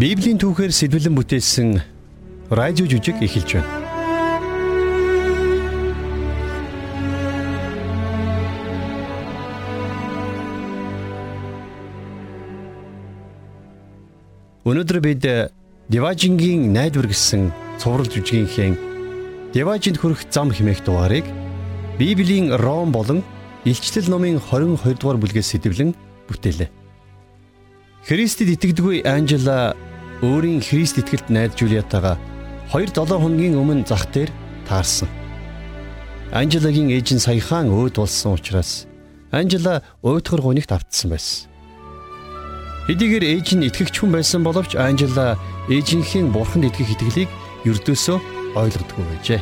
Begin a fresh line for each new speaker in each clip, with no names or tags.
Библийн түүхээр сэтгэлэн бүтээсэн радио жүжиг эхэлж байна. Өнөөдөр бид Деважингийн найдвар гэсэн цуврал жүжигийнхээ Деважинд хүрэх зам хэмээх дугаарыг Библийн Ром болон Илчлэл номын 22 дугаар бүлгээс сэтгэлэн бүтээлээ. Христэд итгэдэггүй Анжела өөрийн Христ итгэлд найз Жулиатагаа 2-7 хоногийн өмнө зах дээр таарсан. Анжелагийн ээж нь саяхан өөд болсон учраас Анжела уйтгар гунигт автсан байсан. Хэдийгээр ээж нь итгэгч хүн байсан боловч Анжела ээжийнхээ бурханд итгэх итгэлийг ердөөсөө ойлгодгүй байжээ.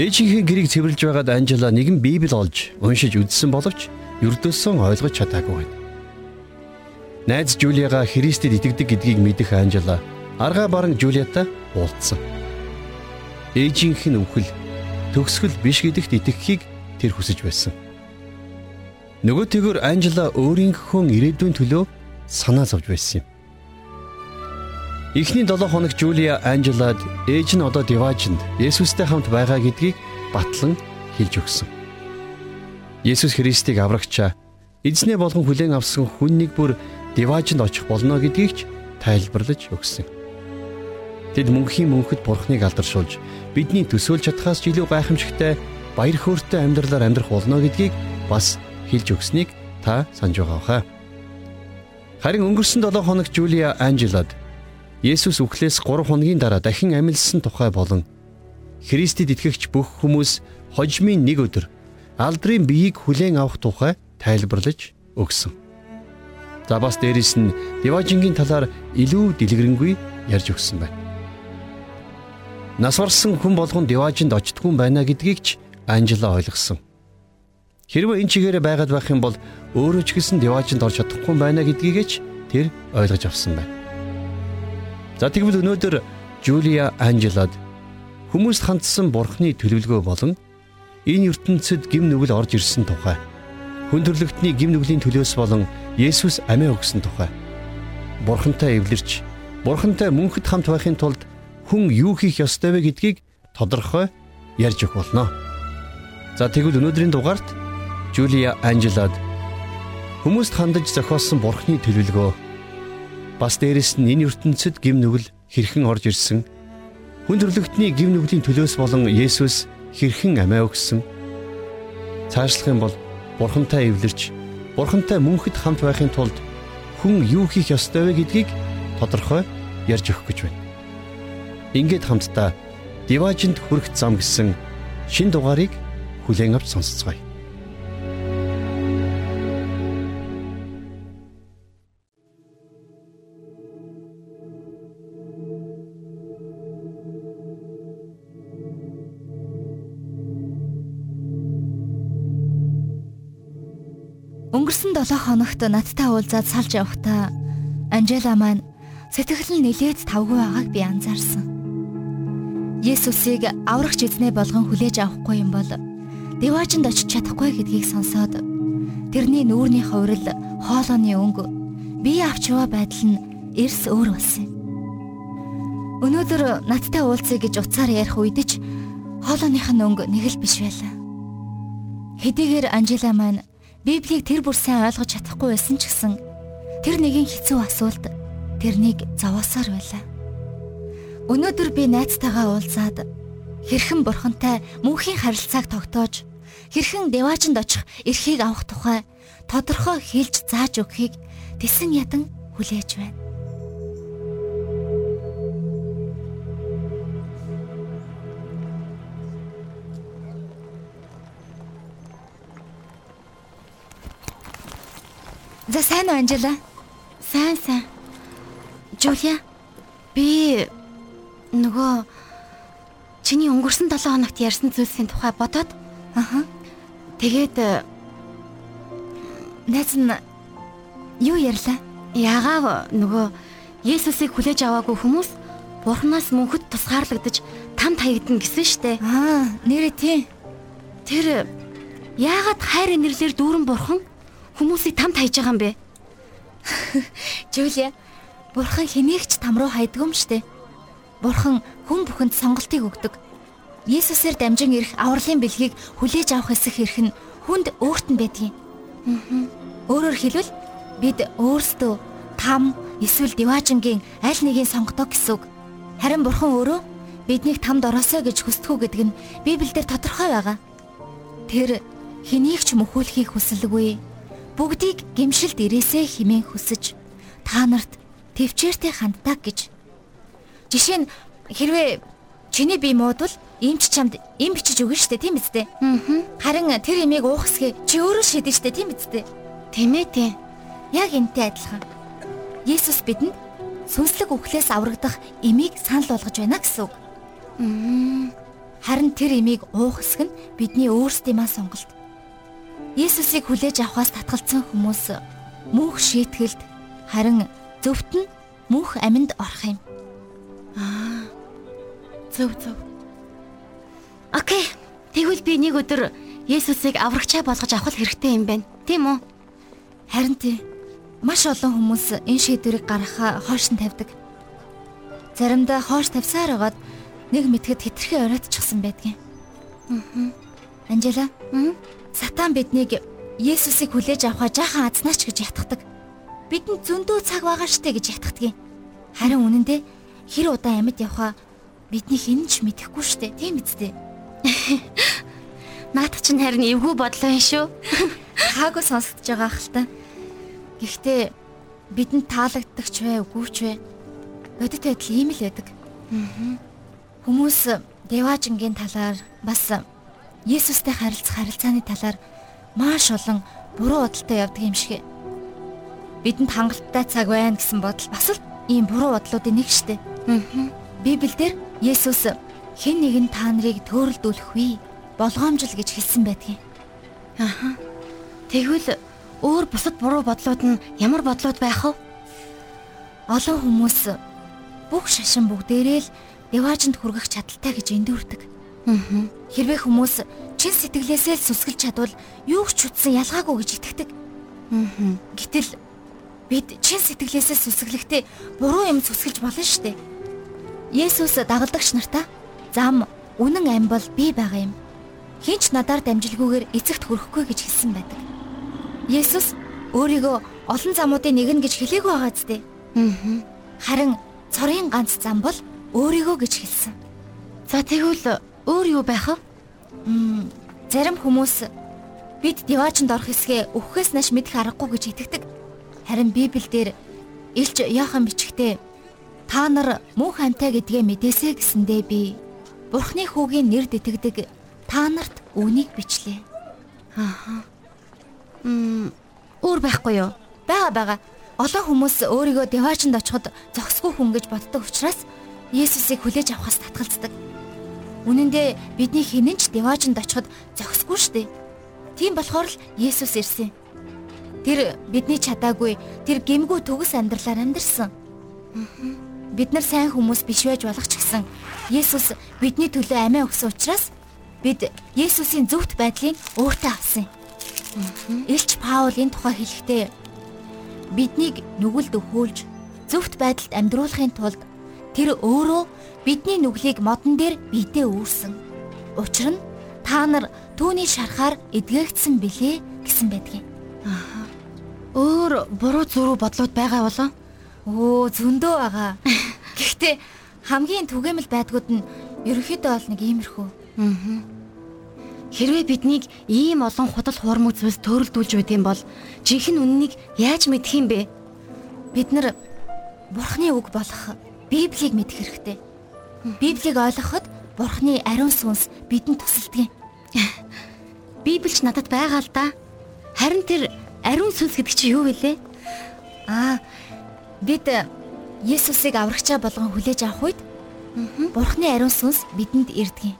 Ээжийнхээ гэрийг цэвэрлж байгаад Анжела нэгэн Библи олж уншиж үзсэн боловч ердөөсөө ойлгож чадаагүй байна. Найз Жулияга Христэд итгэдэг гэдгийг мэдэх Анжела арга баран Жулиятай уулзсан. Ээжийнх нь өвхөл төгсгөл биш гэдэгт итгэхийг тэр хүсэж байсан. Нөгөөтэйгөр Анжела өөрийнхөө ирээдүйн төлөө санаа зовж байсан юм. Эхний 7 хоног Жулия Анжелад ээж нь одоо Диважинд Есүстэй хамт байгаа гэдгийг батлан хэлж өгсөн. Есүс Христийг аврагчаа эзнээ болгон хүлээн авсан хүн нэг бүр Диваажинд очих болно гэдгийг ч тайлбарлаж өгсөн. Тэд мөнхийн мөнхөд бурхныг алдаршуулж бидний төсөөлж чадхаас ч илүү гайхамшигтай баяр хөөртэй амьдралаар амьдрах болно гэдгийг бас хэлж өгснийг та санаж байгаа хаа. Харин өнгөрсөн 7 хоног Жулия Анжелад Есүс үхлээс 3 хоногийн дараа дахин амилсан тухай болон Христэд итгэгч бүх хүмүүс хожмын нэг өдөр алдрын биеийг хүлээн авах тухай тайлбарлаж өгсөн. За бас дээрэс нь Диважингийн талаар илүү дэлгэрэнгүй ярьж өгсөн байна. Нас барсан хүн болгон Диважинд очтгүй байна гэдгийг ч Анжела ойлгосон. Хэрвээ энэ чигээрээ байгаад байх юм бол өөрөө ч гэсэн Диважинд орж чадахгүй байна гэдгийг ч тэр ойлгож авсан байна. За тэгвэл өнөөдөр Жулия Анжелад хүмүүст хандсан бурхны төлөвлөгөө болон энэ ертөнцид гим нүгэл орж ирсэн тухай хүн төрлөختний гим нүглийн төлөөс болон Есүс амиа өгсөн тухай. Бурхантай эвлэрч, Бурхантай мөнхөд хамт байхын тулд хүн юу хийх ёстой вэ гэдгийг тодорхой ярьж өгөх болно. За тэгвэл өнөөдрийн дугаарт Жулия Анжелад хүмүүст хандаж зохиосон Бурхны төлөвлөгөө бас дээрэс нь энэ ертөнцид гим нүгэл хэрхэн орж ирсэн хүн төрлөختний гим нүглийн төлөөс болон Есүс хэрхэн амиа өгсөн цаашлах юм бол Бурхантай эвлэрч Бурхантай мөнхөд хамт байхын тулд хүн юу хийх ёстой вэ гэдгийг тодорхой ярьж өгөх гэж байна. Ингээд хамтдаа Диважинд хүрэх зам гэсэн шин дугаарыг хүлээн авч сонсцгоё.
Өнгөрсөн 7 хоногт надтай уулзаад салж явахдаа Анжела маань сэтгэл нь нилээд тавгүй байгааг би анзаарсан. Есүсийг аврагч эзнээ болгон хүлээж авахгүй юм бол Деважинд очиж чадахгүй гэдгийг сонсоод тэрний нүүрний хувирал хоолойны өнгө бие авчваа байдал нь эрс өөр болсон юм. Өнөөдөр надтай уулзъя гэж уцаар ярих үед ч хоолойных нь өнгө нэг л биш байлаа. Хэдийгээр Анжела маань Библийг тэр бүр сайн ойлгож чадахгүй байсан ч гэсэн тэр нэгэн хэцүү асуулт тэрнийг зовоосоор байлаа. Өнөөдөр би найзтайгаа уулзаад хэрхэн бурхантай мөнхийн харилцааг тогтоож хэрхэн деваачнд очих эрхийг авах тухай тодорхой хэлж зааж өгөхийг тесэн ядан хүлээж байна. За сайн уу Анжела?
Сайн сайн. Жулия би нөгөө чиний өнгөрсөн 7 хоногт ярьсан зүйлсийн тухай бодоод
аха
тэгээд э,
найз нь юу ярьлаа?
Яагаад нөгөө Есүсийг хүлээж аваагүй хүмүүс Бурханаас мөнхөд тусгаарлагдаж там таягдана гэсэн штэ.
Аа, нэрээ тий.
Тэр яагаад хайр инэрлэр дүүрэн бурхан хүмүүсийг там таяж байгаа юм бэ?
Жулия, Бурхан хэнийгч там руу хайдгүй юм штэ. Бурхан хүн бүхэнд сонголтыг өгдөг. Есүсээр дамжин ирэх авралын бэлгийг хүлээж авах эсэх эрх нь хүнд өөрт нь байдгийг. Өөрөөр хэлбэл бид өөрсдөө там эсвэл диваажингийн аль нэгийг сонгодог гэсэн үг. Харин Бурхан өөрөө биднийг тамд ороосоо гэж хүсдэг гэдэг нь Библиэлд тодорхой байгаа. Тэр хэнийг ч мөхөөлөхийг хүсэлгүй. Бүгдийг гимшилд ирээсэ химэн хүсэж та нарт төвчээртэй ханддаг гэж. Жишээ нь хэрвээ чиний бие муудвал эмч чамд эм бичиж өгнө штэ тийм биз дээ. Харин тэр эмийг уухсхий чи өөрөө шийдэн штэ тийм биз дээ.
Тийм ээ тийм.
Яг энтэй адилхан. Есүс бидэнд сүнслэг үхлээс аврагдах эмийг санал болгож байна гэсэн үг. Харин тэр эмийг уухсх нь бидний өөрсдийнхээ сонголт. Есүсийг хүлээж авахаас татгалцсан хүмүүс мөнх шийтгэлд харин зөвхт нь мөнх аминд орох юм.
Аа. Зөв зөв. Окей. Тэгвэл би нэг өдөр Есүсийг аврагчаа болгож авах хэрэгтэй юм байна. Тийм үү?
Харин тий. Маш олон хүмүүс энэ шийдвэрийг гаргахаа хойш нь тавьдаг. Заримдаа хойш тавьсаар байгаад нэг мэтгэд хитрхи оройтчихсан байдгийн. Аа. Анжела. Сатан биднийг Есүсийг хүлээж авахаа жаахан азнаач гэж ятгадаг. Бидэнд зөндөө цаг байгаа штэ гэж ятгадгийг. Харин үнэндээ хэр удаан амьд явхаа бидний хэн ч мэдэхгүй штэ. Тийм биз дээ.
Наад чинь харин эвгүй бодлоо юм шүү.
Хаагүй сонсогдож байгаа хэл та. Гэхдээ бидэнд таалагддаг ч вэ, үгүй ч вэ. Бодит байдал ийм л байдаг. Хүмүүс Деважингийн талаар бас Есүстэй харилцах харилцааны талаар маш олон буруу бодолтой явдаг юм шиг. Бидэнд хангалттай цаг байна гэсэн бодол бас л ийм буруу бодлуудын нэг штэ. Библиэлд Есүс хэн нэгэн та нарыг төөрөлдүүлэхгүй болгоомжл гэж хэлсэн байдгийг.
Аха. Тэгвэл өөр бусад буруу бодлууд нь ямар бодлууд байх вэ?
Олон хүмүүс бүх шашин бүгдээрээ л деваажинд хүргэх чадaltaй гэж эндүрдэг. Хэрвээ хүмүүс чин сэтгэлээсээ л сүсгэлж чадвал юу ч утсан ялгаагүй гэж итгэдэг. Гэтэл бид чин сэтгэлээсээ сүсгэлэхдээ буруу юм сүсгэлж болно шүү дээ. Есүс дагалдагч нартаа зам үнэн ам бол би байгаа юм. Хинч надаар дамжилгүйгээр эцэгт хүрэхгүй гэж хэлсэн байдаг. Есүс өөрийгөө олон замуудын нэг нь гэж хэлээгүй байгаа зү.
Аа.
Харин цорын ганц зам бол өөрийгөө гэж хэлсэн.
За тэгвэл өөр юу байх вэ?
Мм зарим хүмүүс бид диваачнд орох хэсгээ өвхөөс нааш мэдэх аргагүй гэж итгэдэг. Харин Библиэлд Илч Яохан бичгтээ та нар мөнх амтай гэдгээ мэдээсэй гэсэндээ би Бурхны хүүгийн нэр дэтгдэг та нарт үнийг бичлээ.
Аа. Мм өөр байхгүй юу?
Бага бага. Олон хүмүүс өөрийгөө деваачнд очиход зохисгүй хүн гэж боддог учраас Есүсийг хүлээж авахаас татгалздаг. Үнэн дээр бидний хинэн ч деваачнд очиход зохисгүй штэ. Тийм болохоор л Есүс ирсэн. Тэр бидний чадаагүй, тэр гимгүү төгс амьдралаар амьдэрсэн. Бид нар сайн хүмүүс биш байж болох ч гэсэн Есүс бидний төлөө амиа өгсөн учраас бид Есүсийн зөвхт байдлыг өөртөө авсан. Илч Паул энэ тухай хэлэхдээ биднийг нүгэлд өхөөлж зөвхт байдалд амьдруулахын тулд тэр өөрөө бидний нүглийг модон дээр бидээ үүрсэн. Учир нь та нар түүний шарахаар эдгээгдсэн билээ гэсэн байдгийг.
Өөр буруу зуруу бодлууд байгаа болоо?
Өө зөндөө байгаа. Гэхдээ хамгийн түгээмэл байдгууд нь ерөнхийдөө бол нэг иймэрхүү.
Аа. Хэрвээ биднийг ийм олон худал хуурмаг зүйлс төрөлдүүлж байд юм бол жинхэнэ үннийг яаж мэдэх юм бэ?
Бид нар Бурхны үг болох Библийг мэдэх хэрэгтэй. Библийг ойлгоход Бурхны ариун сүнс бидэнд тусалдаг юм.
Библич надад байгаа л да. Харин тэр ариун сүнс гэдэг чинь юу вэ?
Аа бид Есүсийг аврагчаа болгон хүлээж авах үед Бурхны ариун сүнс бидэнд ирдэг.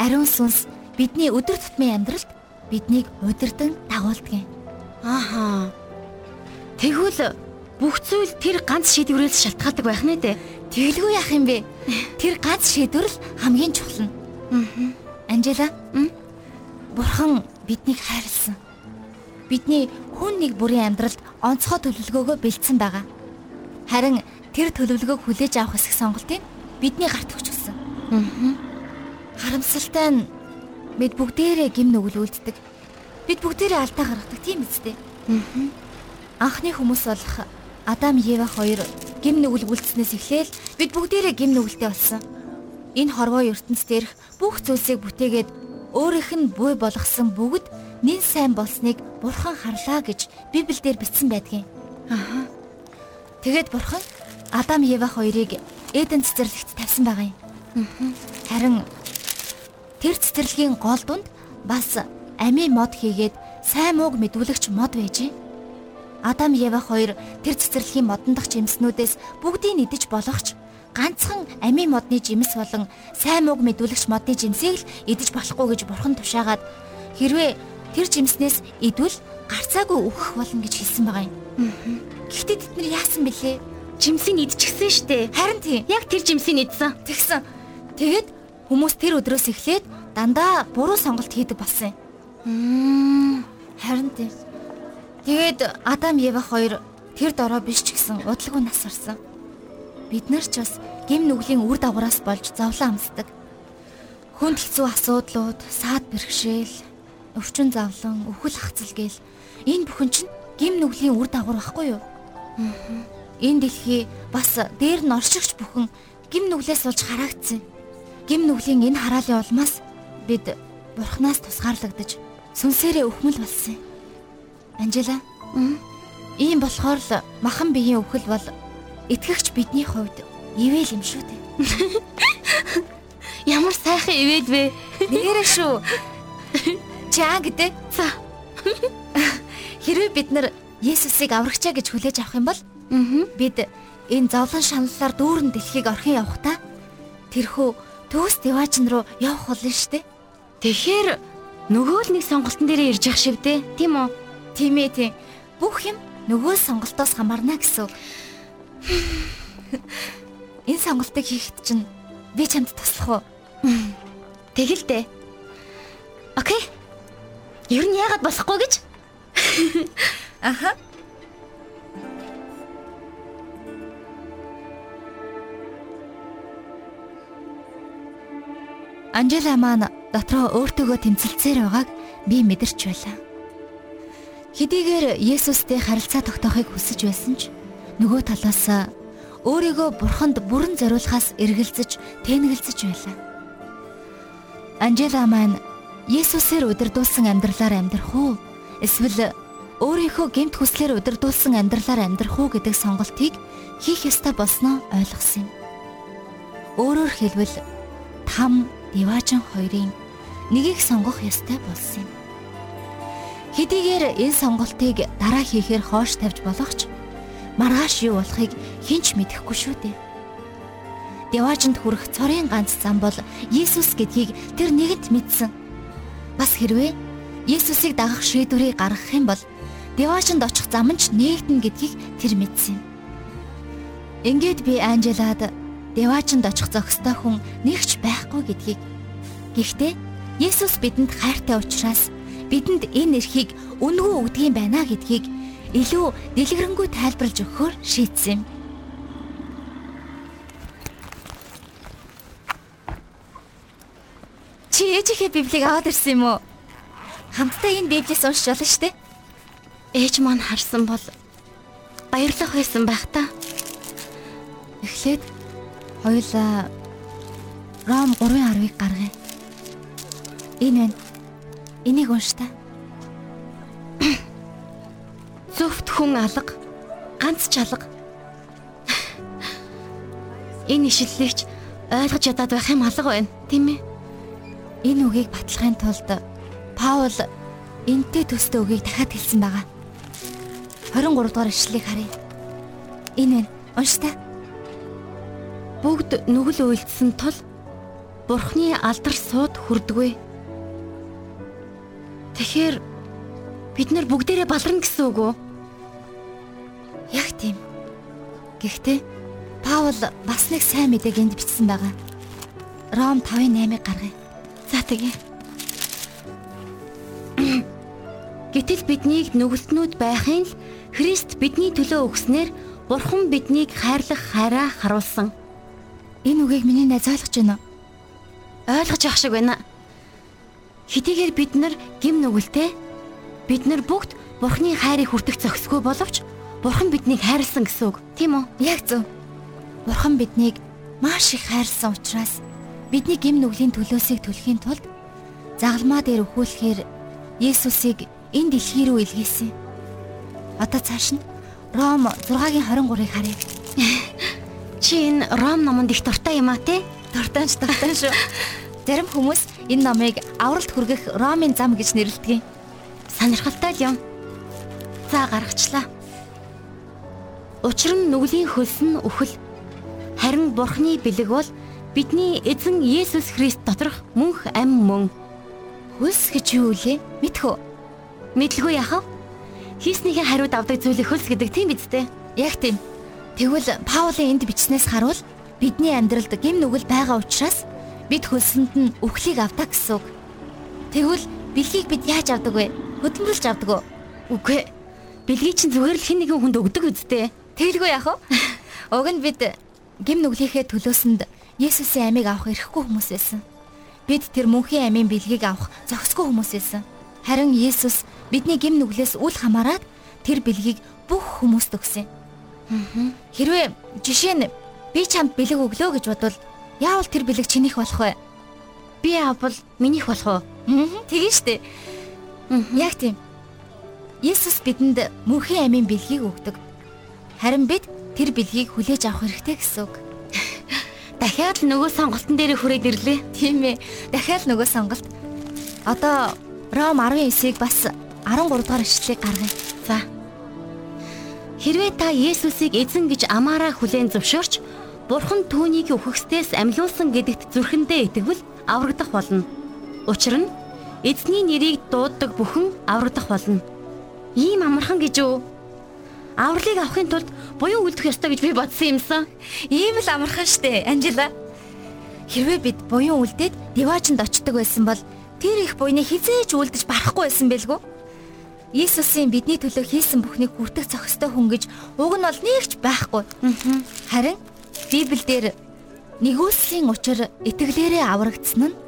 Ариун сүнс бидний өдөр тутмын амьдралд биднийг удирдан дагуулдаг.
Ааха. Тэгвэл бүх зүйл тэр ганц шийдвэрээс шалтгаалдаг байх нэ дээ.
Тэгэлгүй яах юм бэ? Тэр ганц шийдвэр л хамгийн чухал нь.
Аа.
Анжела, Бурхан биднийг хайрлсан. Бидний хүн нэг бүрийн амьдралд онцгой төлөвлөгөөгөө бэлдсэн байгаа. Харин тэр төлөвлөгөөг хүлээж авах хэсэг сонголтыг бидний гарт өгч өгсөн. Аа. Харамсалтай нь бид бүгдээрээ гим нүгэл үлддэг. Бид бүгдээрээ алдаа гаргадаг тийм үстэй. Аа. Анхны хүмүүс болох Адам Ева хоёр гим нүгэл үлдснээс эхлээл бид бүгдээрээ гим нүгэлтэй болсон. Энэ хорвоо ертөнц дээрх бүх зүйлсийг бүтээгээд өөрийнх нь буй болгосон бүгд нэн сайн болсныг бурхан харлаа гэж Библиэлд бичсэн байдгийн. Аа. Тэгээд бурхан Адам Ева хоёрыг Эден цэцэрлэгт тавьсан байгаа юм. Харин тэр цэцэрлэгийн гол дунд бас амийн мод хийгээд сайн мууг мэдүүлэгч мод байжээ. Адам Ева хоёр тэр цэцэрлэгийн модон дах жимснүүдээс бүгдийг идэж болохч ганцхан амийн модны жимс болон сайн мууг мэдүүлэгч модны жимсийг л идэж болохгүй гэж бурхан тушаагаад хэрвээ тэр жимснээс идвэл гарцаагүй өөхөх болно гэж хэлсэн байгаа юм. Гэхдээ тэд нар яасан бэлээ?
Жимсийг идчихсэн штэ.
Харин тийм.
Яг тэр жимсийг идсэн.
Тэгсэн. Тэгэд хүмүүс тэр өдрөөс эхлээд дандаа буруу сонголт хийдэг болсон юм. Харин тийм. Тэгээд Адам Ева хоёр тэр дорой биш ч гэсэн удалгүй нас орсон. Бид нар ч бас гим нүглийн үр дагавраас болж зовлон амсдаг. Хүнд хэцүү асуудлууд, саад бэрхшээл, өвчин завлан, өвхөл хацал гээл энэ бүхэн чинь гим нүглийн үр дагавар байхгүй юу? Энэ дэлхий бас дээр нь оршигч бүхэн гим нүглээс болж хараагдсан. Гим нүглийн энэ хараалын улмаас бид бурхнаас тусгаарлагдаж сүнсээрээ өхмөл болсон. Анжела. Ийм болохоор л махан биеийн өвхөл бол итгэгч бидний хувьд ивэл юм шүү дээ.
Ямар сайхан ивэд вэ?
Нэрэ шүү. Чаа гэдэг. Хэрвээ бид нар Есүсийг аврагчаа гэж хүлээж авах юм бол Бид энэ зовлон шаналлаар дүүрэн дэлхийг орхин явахдаа тэрхүү төгс деваачн руу явах болно штэ.
Тэгэхээр нөгөө л нэг сонголтын дээр ирж явах шивдэ. Тийм үү?
Тийм ээ тийм. Бүх юм нөгөө сонголтоос хамаарна гэсэн. Энэ сонголтыг хийхэд чинь би чамд туслах уу?
Тэгэл дээ. Окей. Ер нь яагаад болохгүй гэж?
Аха. Анжела маань дотроо өөртөөгөө тэмцэлцээр байгааг би мэдэрч байлаа. Хэдийгээр Есүстэй харилцаа тогтоохыг хүсэж байсан ч нөгөө талаас өөрийгөө бурханд бүрэн зориулахаас эргэлзэж, тэнэгэлзэж байлаа. Анжела маань Есүсээр удирдуулсан амьдралаар амьдрах уу? Эсвэл өөрийнхөө гэмт хүслээр удирдуулсан амьдралаар амьдрах уу гэдэг сонголтыг хийх ёстой болсноо ойлгосон юм. Өөрөөр хэлбэл там Диваажин хоёрын нэгийг сонгох ёстой болсон юм. Хэдийгээр энэ сонголтыг дараа хийхээр хоош тавьж болох ч маргааш юу болохыг хинч мэдэхгүй шүү дээ. Диваажинд хүрэх цорын ганц зам бол Иесус гэдгийг тэр нэгэнт мэдсэн. Бас хэрвээ Иесусыг дагах шийдвэрийг гаргах юм бол Диваажинд очих зам нь ч нэгдэн гэдгийг тэр мэдсэн юм. Ингээд би Анжелад Деваачнд очих зохистой хүн нэгч байхгүй гэдгийг. Гэхдээ Есүс бидэнд хайртай учраас бидэнд энэ эрхийг үнгүй өгдөг юм байна гэдгийг илүү дэлгэрэнгүй тайлбарлаж өгөхөөр шийдсэн юм. Чи ээжийнхээ библийг аваад ирсэн юм уу? Хамтдаа энэ библиэс уншиж болно шүү дээ.
Ээж маань харсан бол баярлах байсан байх та.
Эхлээд Хоёулаа Ром 3:10-ыг гаргая. Энэ байна. Энийг унш та.
Зөвхт хүн алга, ганц ч алга. Энэ ишлэлийг ойлгож ядаад байх юм алга байна, тийм ээ?
Энэ үгийг батлахын тулд Паул энтэй төстэй үгийг дахиад хэлсэн байгаа. 23 дугаар ишлэлийг харъя. Энэ байна. Унш та
бүгд нүгэл үйлдсэн тул Бурхны алдар сууд хүрдгвэ. Тэгэхээр бид нар бүгдээрээ баларна гэсэн үг үү?
Яг тийм. Гэхдээ Паул бас нэг сайн мэдээг энд бичсэн байгаа. Ром 5:8-ыг гаргая.
За тэгье. Гэтэл биднийг нүгэлтнүүд байхын л Христ бидний төлөө өгснээр Бурхан биднийг хайрлах хайраа харуулсан.
Энэ үгийг миний найз ойлгож байна уу?
Ойлгож явах шиг байна. Хэдийгээр бид нар гим нүгэлтэй бид нар бүгд Бурханы хайрыг хүртэх зохисгүй боловч Бурхан биднийг хайрлсан гэсэн үг. Тийм үү?
Яг зөв. Бурхан биднийг маш их хайрлсан учраас бидний гим нүглийн төлөөсийг төлөхийн тулд загалмаа дээр өхүүлэхээр Есүсийг энэ дэлхий рүү илгээсэн. Одоо цааш нь Ром 6-гийн 23-ыг харъя.
Чи энэ Ром номонд их дуртай юм а те?
Дуртайч дуртай шүү. Зарим хүмүүс энэ номыг авралт хүргэх Ромын зам гэж нэрлэдэг.
Сонирхолтой юм. За гаргачлаа. Учир нь нүглийн хөлс нь үхэл. Харин Бурхны бэлэг бол бидний эзэн Есүс Христ доторх мөнх ам мөн.
Хөлс гэж юу вэ? Мэдхүү.
Мэдлгүй яхав? Хийснийхээ хариуд авдаг зүйлийг хөлс гэдэг тийм биз дээ.
Яг тийм. Тэгвэл Паулийн энд бичснээс харуул бидний амьдралд гим нүгэл байгаа учраас бид хөлсөнд нь үхлийг авдаг гэсэн үг. Тэгвэл бэлгийг бид яаж авдаг вэ? Хөдөлмөрлж авдаг уу?
Үгүй. Бэлгийг чинь зүгээр л хэн нэгэн хүнд өгдөг үсттэй.
Тэгэлгүй яах вэ? Уг нь бид гим нүглийнхээ төлөөсөнд Есүсийн амийг авах эрхгүй хүмүүс байсан. Бид тэр мөнхийн амийн бэлгийг авах зохисгүй хүмүүс байсан. Харин Есүс бидний гим нүглээс үл хамааран тэр бэлгийг бүх хүмүүст өгсөн. Хэрвээ жишээ нь би чамд бэлэг өглөө гэж бодвол яавал тэр бэлэг чинийх болох вэ?
Би авбал минийх болох уу?
Тэгин штэ. Яг тийм. Есүс бидэнд мөнхийн амийн бэлгийг өгдөг. Харин бид тэр бэлгийг хүлээж авах хэрэгтэй гэсэн үг.
Дахиад нөгөө сонголтын дээр хүрээд ирлээ.
Тийм ээ. Дахиад нөгөө сонголт. Одоо Ром 19-ийг бас 13 дугаар ишлэлийг гаргая.
За. Хэрвээ та Есүсийг эзэн гэж амаараа хүлээн зөвшөөрч Бурхан түүнийг үхэгсдээс амьлуулсан гэдэгт зүрхэндээ итгэвэл аврагдах болно. Учир нь эзний нэрийг дууддаг бүхэн аврагдах болно. Ийм амархан гэж үү? Авралыг авахын тулд буян үлдэх ёстой гэж би бодсон юмсан.
Ийм л амархан штэ, Анжела. Хэрвээ бид буян үлдээд диваачнд очдог байсан бол тэр их буйны хизээж үлдэж барахгүй байсан бэлгүй. Иесусийн бидний төлөө хийсэн бүхнийг хүртэх зохистой хүн гэж уг нь бол нэгч байхгүй. Харин Библиэлд нэгүслийн учир итгэлээрээ аврагдсан нь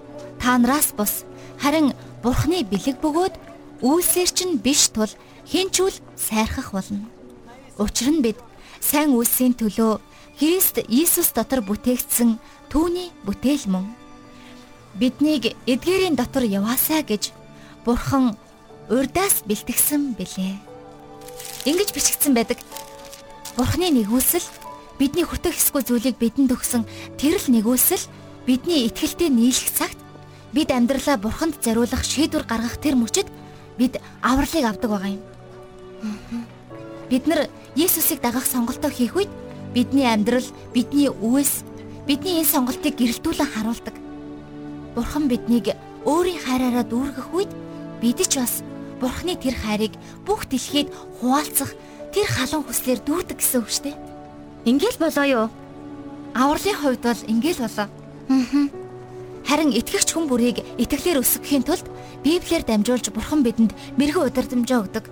та нараас бус харин Бурхны бэлэг бөгөөд үйлсээр чинь биш тул хинчүүл сайрхах болно. Учир нь бид сайн үйлсийн төлөө Христ Иесус дотор бүтээгдсэн түүний бүтээл мөн биднийг эдгээрийн дотор яваасаа гэж Бурхан урдаас бэлтгэсэн билээ. Ингиж бичигдсэн байдаг. Бурханы нэгүсэл бидний хүртэх хэсгүй зүйлийг бидэнд өгсөн тэр л нэгүсэл бидний итгэлтэй нийлэх цагт бид амьдралаа Бурханд зориулах шийдвэр гаргах тэр мөчөд бид авралыг авдаг байгаа юм. Бид нар Есүсийг дагах сонголтоо хийх үед бидний амьдрал, бидний үес, бидний энэ сонголтыг гэрэлтүүлэн харуулдаг. Бурхан биднийг өөрийн хайраараа дүүргэх үед бид ч бас Бурханы тэр хайрыг бүх дэлхийд хуваалцах тэр халуун хүслээр дүүрдэг гэсэн үг шүү дээ.
Ингээл болоо юу?
Авралын хувьд бол ингээл болоо. Харин итгэгч хүн бүрийг итгэлээр өсгөхийн тулд Библиэр дамжуулж Бурхан бидэнд мэрэгэн удирдамжаа өгдөг.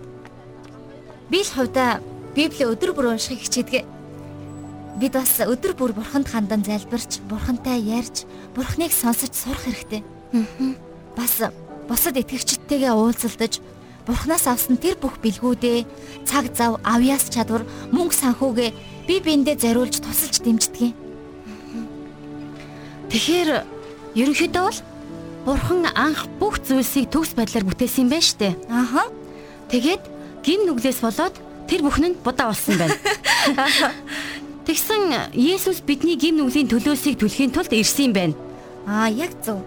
Би л хувьдаа Библийг өдөр бүр уншихыг хичээдэг. Бид бас өдөр бүр бурханд хандан залбирч, бурхантай ярьж, бурхныг сонсож сурах хэрэгтэй. Бас бусад итгэгчдтэйгээ уулзалдаж, бурхнаас авсан тэр бүх бэлгүүдээ цаг зав, авьяас чадвар, мөнгө санхүүгээ бие биендээ зориулж тусалж дэмждэг юм.
Тэгэхээр ерөнхийдөө бол бурхан анх бүх зүйлсийг төгс байдлаар бүтээсэн юм байна штэ.
Ааха.
Тэгээд гин нүглээс болоод тэр бүхэн нь будаа болсон байна. Тэгсэн Есүс бидний гим нүглийн төлөөсийг төлөхийн тулд ирсэн юм байна.
Аа, яг зөв.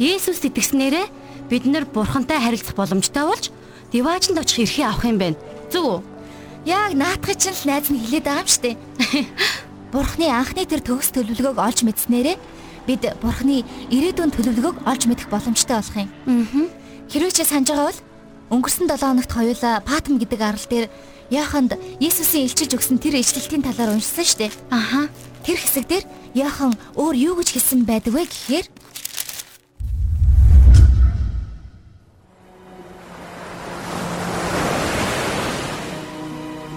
Есүс итгэснээрээ бид нар Бурхантай харилцах боломжтой болж диваажинд очих эрхээ авах юм байна. Зөв үү?
Яг наадхыг чинь л найз нь хэлээд байгаа юм штэ. Бурхны анхны тэр төгс төлөвлөгөөг олж мэдснээрээ бид Бурхны ирээдүйн төлөвлөгөөг олж мэдэх боломжтой болох юм.
Аа.
Хэрвээ чи санаж байгаа бол өнгөрсөн 7 хоногт хоёулаа Патм гэдэг арал дээр Яханд Есүсийн илчилж өгсөн тэр ишлэлтийн талаар уншсан дээ.
Аха.
Тэр хэсэг дээр Яхан өөр юу гэж хэлсэн байдаг вэ гэхээр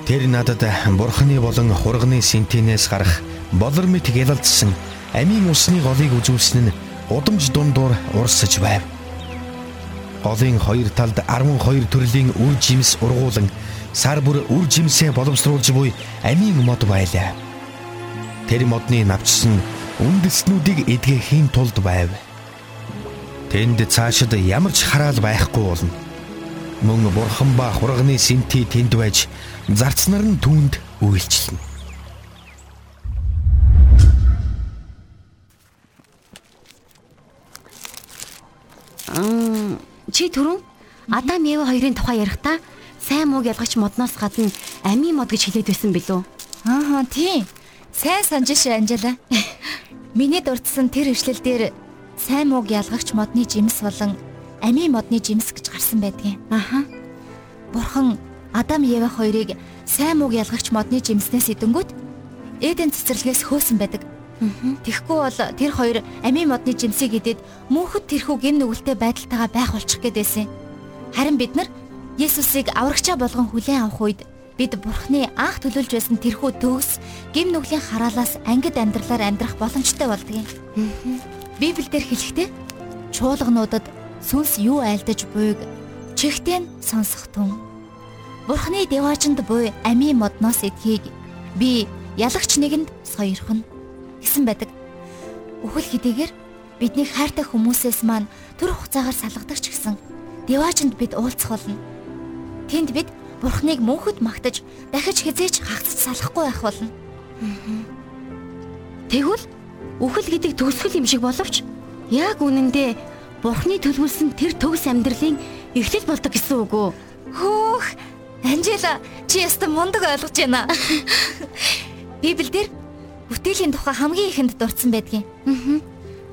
Тэр надад бурхны болон хурганы синтинээс гарах болор мэт гялалдсан амийн усны голыг үзүүлсэн нь удамж дундуур урсаж байв. Голын хоёр талд 12 төрлийн үр жимс ургуулan сар бүр үр жимсээ боловсруулж буй амийн мод байлаа. Тэр модны навчсан үндэснүүдийг эдгэхийн тулд байв. Тэнд цаашид ямар ч хараал байхгүй болно. Мөн бурхан ба хурганы синти тэнд байж зарцнаар нь түүнд үйлчлэнэ.
Чи түрүүн Адам Ева хоёрын тухай ярихдаа сайн мууг ялгагч модноос гадна амийн мод гэж хэлээд байсан билүү?
Аа тийм. Сайн санаж шээ Анжела. Миний дурдсан тэр ишлэл дээр сайн мууг ялгагч модны жимс болон амийн модны жимс гэж гарсан байдгийн.
Аха.
Бурхан Адам Ева хоёрыг сайн мууг ялгагч модны жимснээс идэнгүүт Эден цэцэрлэгээс хөөсөн байдаг. Тэгэхгүй бол тэр хоёр амийн модны жимсийг идээд мөнхөд тэрхүү гин нүгэлтэй байдалтайгаа байх болчих гээд байсан. Харин бид нар Есүсийг аврагчаа болгон хүлээн авах үед бид Бурхны анх төлөвлөж байсан тэрхүү төгс гим нүглийн хараалаас ангид амьдралаар амьдрах боломжтой болдгийг. Библиэлд хэлэхдээ чуулгануудад сүнс юу айлдаж буйг чихтэн сонсох тун. Бурхны деваачнд буй амийн модноос эдхийг би ялагч нэгэнд соёрхно гэсэн байдаг. Үхэл хэдийгээр бидний хайртай хүмүүсээс маань төр хугацаагаар салгадаг ч гэсэн деваачнд бид уулзах болно. Тэнд бид Бурхныг мөнхөд магтаж дахиж хизээч хагцж салахгүй байх болно.
Тэгвэл үхэл гэдэг төгсгөл юм шиг боловч яг үнэндээ Бурхны төлөвлөсөн тэр төгс амьдралын эхлэл болдог гэсэн үг үү?
Хөөх, Анжела чи яста мундаг ойлгож байна. Библиэлд бүтээлийн тухай хамгийн ихэнд дурдсан байдгийн.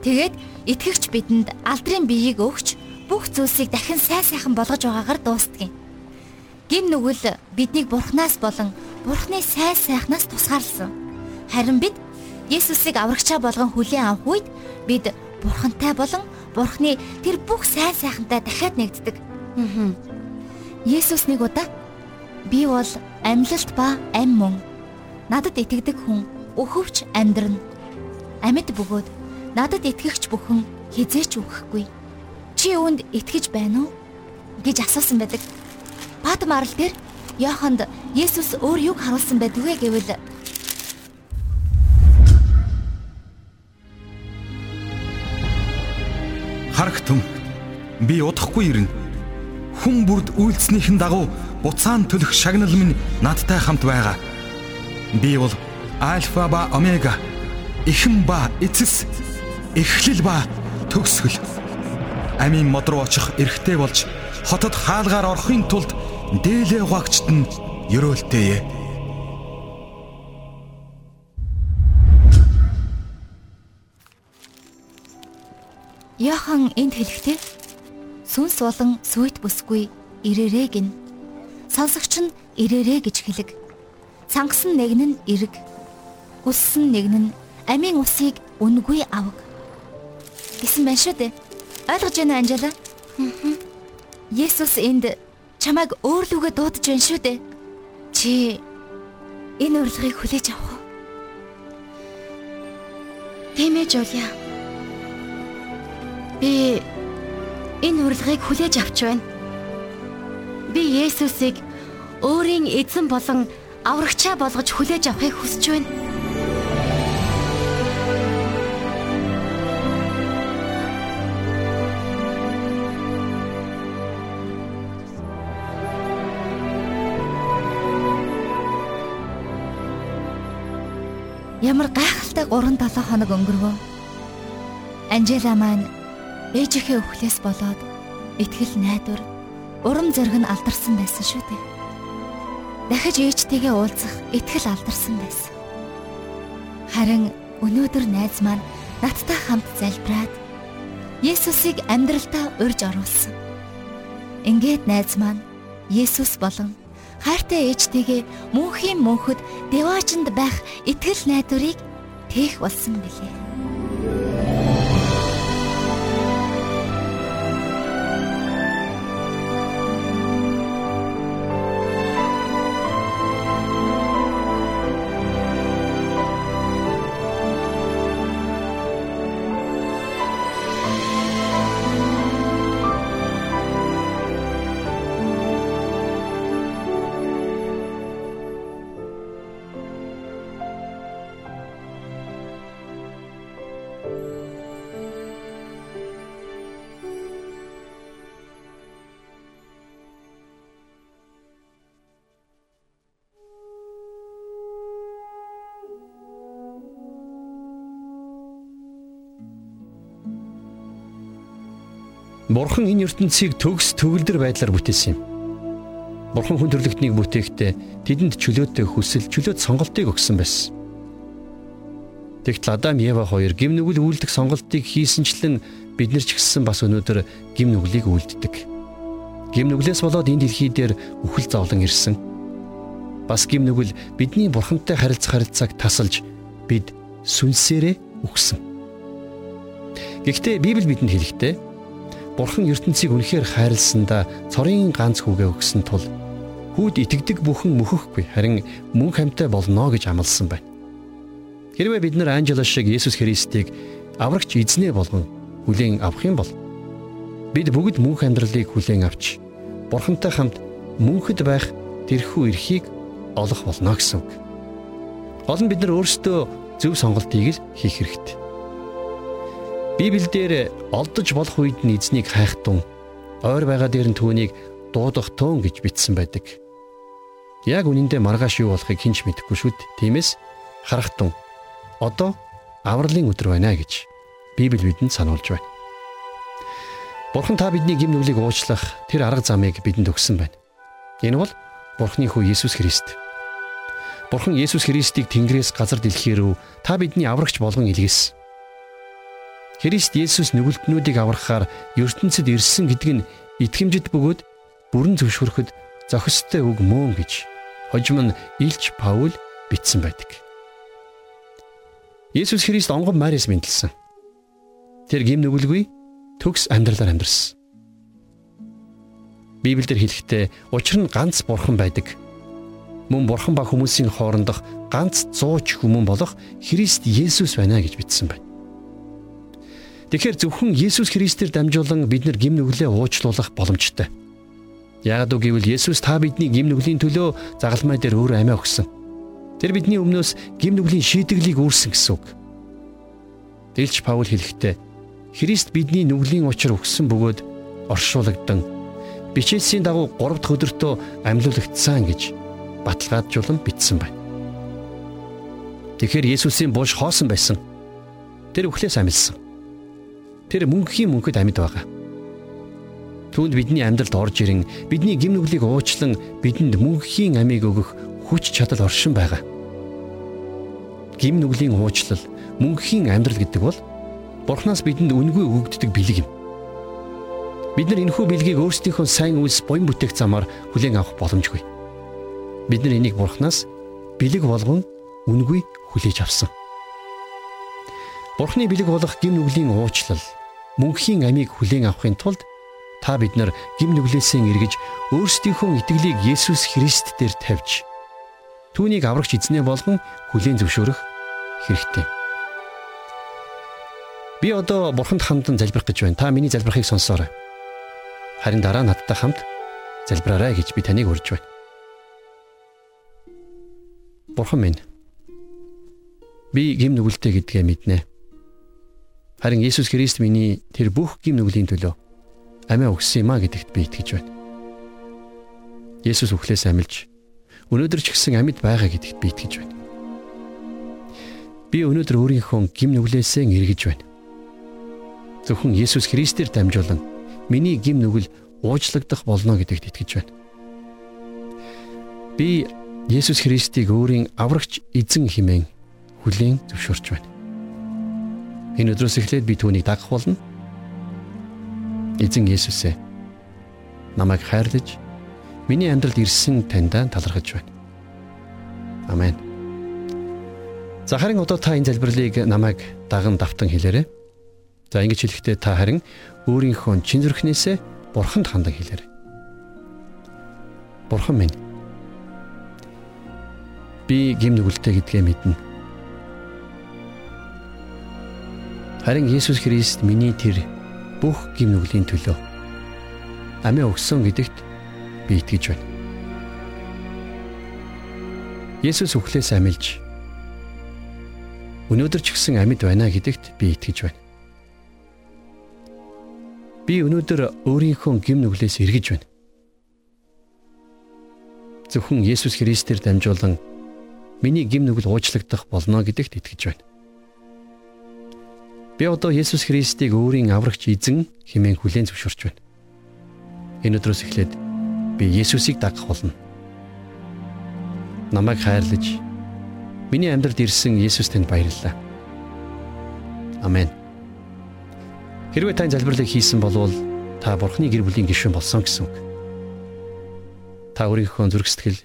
Тэгээд итгэгч бидэнд алдрын биеийг өгч бүх зүйлсийг дахин сайн сайхан болгож байгаагаар дуустдаг юм. Гим нүгэл биднийг бурхнаас болон бурхны сайн сайхнаас тусгаарлсан. Харин бид Есүсийг аврагчаа болгон хүлээн авах үед бид бурхантай болон бурхны тэр бүх сайн сайхантай дахиад нэгддэг. Есүс нэг удаа би бол амьлалт ба ам мөн. Надад итгэдэг хүн өхөвч амьдрна. Амьд бөгөөд надад итгэгч бүхэн хизээч үхэхгүй. Чи үүнд итгэж байна уу? гэж асуусан байдаг. Патмарл дээр Йоханд Есүс өөр юг харуулсан байдгүй гэвэл
Харагтун би удахгүй ирнэ. Хүн бүрд үйлснийхэн дагуу буцаан төлөх шагнал минь надтай хамт байгаа. Би бол альфа ба омега, эхэм ба эцэс, эхлэл ба төгсгөл. Амийн мод руу очих эрхтэй болж хотод хаалгаар орохын тулд дээлээ угаагчд нь ёроолтойе.
Яхан энд хэлэхдээ сүнс болон сүйт бүсгүй ирээрээ гин. Сонсогч нь ирээрээ гэж хэлэг. Цангасан нэгэн нь эрг. Хүссэн нэгэн нь амийн усыг үнгүй авг. гэсэн байна шүү дээ. Ойлгож байна Анжела? Есүс энд чамайг өөр лүгээ дуудаж байна шүү дээ. Чи энэ урилгыг хүлээж авах уу?
Тийм ээ Жулия. Би энэ урилгыг хүлээж авч байна. Би Есүсийг өөрийн эзэн болон аврагчаа болгож хүлээж авахыг хүсэж байна.
Ямар гайхалтай 3-7 хоног өнгөрвөө. Анжела маань ээжийнхээ өвхлөөс болоод итгэл найдвар, урам зориг нь алдарсан байсан шүү дээ. Дахиж ээжтэйгээ уулзах итгэл алдарсан байсан. Харин өнөөдөр найз маань надтай хамт залбираад Есүсийг амьдралтаа урьж оруулсан. Ингээд найз маань Есүс болон хайртай ээжтэйгээ мөнхийн мөнхөд деваачнд байх итгэл найдварыг тээх болсон билээ.
Бурхан энэ ертөнцийг төгс төгөлдөр байдлаар бүтээсэн юм. Бурхан хүн төрлөختнийг бүтээхдээ тэдэнд чөлөөтэй хүсэл, чөлөөт сонголтыг өгсөн байсан. Тэгтэл Адам Ева хоёр гим нүгэл үйлдэх сонголтыг хийсэнчлэн бид нар ч гэсэн бас өнөөдөр гим нүглийг үйлддэг. Гим нүглээс болоод энэ дэлхий дээр үхэл зовлон ирсэн. Бас гим нүгэл бидний бурхантай харилцах харилцааг тасалж бид сүнсээрээ үхсэн. Гэхдээ Библи бидэнд хэлэхдээ Бурхан ертөнцийг үнэхээр хайрласандаа цорын ганц хүүгээ өгсөн тул хүүд итгэдэг бүхэн мөхөхгүй харин мөн хамтай болно гэж амласан байна. Хэрвээ бид нар Анжела шиг Есүс Христийг аврагч эзнээ болгон хүлээн авах юм бол бид бүгд мөнх амьдралыг хүлээн авч бурхантай хамт мөнхөд байх тэрхүү эрхийг олох болно гэсэн үг. Гол нь бид нар өөрсдөө зөв сонголтыг л хийх хэрэгтэй. Библиэлд олдож болох үед нь эзнийг хайхтун ойр байгаа дээр нь түүнийг дуудах туун гэж бичсэн байдаг. Яг үнэндээ маргааш юу болохыг хэн ч мэдэхгүй шүүд. Тиймээс харахтун одоо авралын өдөр байна гэж Библи бидэнд сануулж байна. Бурхан та бидний гим нүглийг уучлах тэр арга замыг бидэнд өгсөн байна. Энэ бол Бурханы хүү Есүс Христ. Бурхан Есүс Христийг Тэнгэрээс газар дэлхий рүү та бидний аврагч болгон илгээсэн. Христ Есүс нүгэлтнүүдийг аврахаар ертөнцид ирсэн гэдг нь итгэмжид бөгөөд бүрэн зөвшөөрөхөд зохистой үг мөн гэж хожим нь Илч Паул бичсэн байдаг. Есүс Христ онгон Мариас мэндэлсэн. Тэр гим нүгэлгүй төгс амьдралаар амьдарсан. Библиэлд хэлэхдээ учир нь ганц бурхан байдаг. Мөн бурхан ба хүмүүсийн хоорондох ганц зууч хүмүүн болох Христ Есүс байна гэж бичсэн байна. Тэгэхээр зөвхөн Есүс Христээр дамжуулан бид нар гим нүглээ уучлуулах боломжтой. Яг үг гэвэл Есүс та бидний гим нүглийн төлөө загалмай дээр өөр амиа өгсөн. Тэр бидний өмнөөс гим нүглийн шийдэглийг үүрсэн гэсэн үг. Дэлж Паул хэлэхдээ Христ бидний нүглийн учир өгсөн бөгөөд оршуулгдан бичээсийн дагуу 3 дахь өдөртөө амьлуулагдсан гэж баталгаажуулан бичсэн байна. Тэгэхээр Есүсийн бууж хоосон байсан. Тэр өхлөөс амилсан. Тэр мөнхийн мөнхөд амьд байгаа. Түүнд бидний амьдралд орж ирэн бидний гим нүглийг уучлан бидэнд мөнхийн амийг өгөх хүч чадал оршин байгаа. Гим нүглийн уучлал мөнхийн амьдрал гэдэг бол Бурханаас бидэнд үнгүй өгөгддөг бэлэг юм. Бид нар энэхүү бэлгийг өөрсдийнхөө сайн үйлс буян бүтээх замаар хүлээн авах боломжгүй. Бид нар энийг Бурханаас бэлэг болгон үнгүй хүлээж авсан. Бурхны бэлэг болох гим нүглийн уучлал мөнхийн амийг хүлээн авахын тулд та бид нар гим нүглээсээ эргэж өөрсдийнхөө итгэлийг Есүс Христ дээр тавьж түүнийг аврагч эзнээ болгон хүлээн зөвшөөрөх хэрэгтэй. Би одоо бурханд хамтан залбирах гэж байна. Та миний залбирахыг сонсоорой. Харин дараа надтай хамт залбираарай гэж би таныг урьж байна. Бурхан минь. Би гим нүгэлтэй гэдгээ мэднэ. Харин Иесус Христ миний тэр бүх гим нүглийн төлөө амиа өгсөн юм а гэдэгт би итгэж байна. Есүс үхлээс амилж өнөөдөр ч гэсэн амьд байгаа гэдэгт би итгэж байна. Би өнөөдөр өөрийнхөө гим нүглээсээ эргэж байна зөвхөн Есүс Христээр дамжуулан миний гим нүгэл уучлагдах болно гэдэгт итгэж байна. Би Есүс Христийг өөрийн аврагч эзэн хэмээн хүлээн зөвшөөрч байна. Энэ өдрөөс эхлээд би түүнийг дагах болно. Эзэн Есүсээ намайг хайрлаж миний амьдралд ирсэн таньдаа талархаж байна. Амен. За харин одоо та энэ залбирлыг намайг даган давтан хэлээрэй. За ингэж хэлэхдээ та харин өөрийнхөө чин зүрхнээсээ бурханд хандан хэлээрэй. Бурхан минь. Би гим нүгэлтэй гэдгээ мэднэ. Харин Есүс Христ миний тэр бүх гим нүглийн төлөө амиа өгсөн гэдэгт би итгэж байна. Есүс үхлээс амилж өнөөдөр ч гэсэн амьд байна гэдэгт би итгэж байна. Би өнөөдөр өөрийнхөө гим нүглээс эргэж байна. Зөвхөн Есүс Христээр дамжуулан миний гим нүгэл уучлагдах болно гэдэгт итгэж байна. Би одоо Есүс Христийг өөрийн аврагч эзэн хэмээн хүлээн зөвшөөрч байна. Энэ өдрөөс эхлээд би Есүсийг дагах болно. Намайг хайрлаж миний амьдралд ирсэн Есүс танд баярлалаа. Амен. Хэрвээ тань залбирлыг хийсэн бол та Бурхны гэр бүлийн гишүүн болсон гэсэн үг. Та өөрийнхөө зүрх сэтгэл,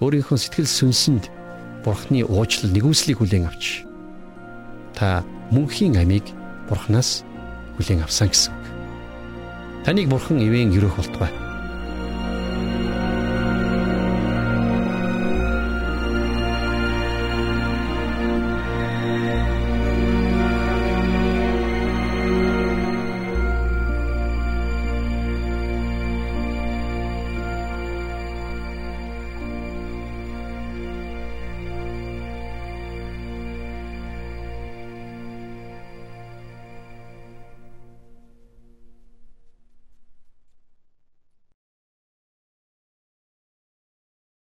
өөрийнхөө сэтгэл сүнсэнд Бурхны уучлал нэгүслийг хүлээн авч та мөнхийн амийг Бурханаас хүлээн авсан гэсэн. Таныг Бурхан ивэн өрөөх болтугай.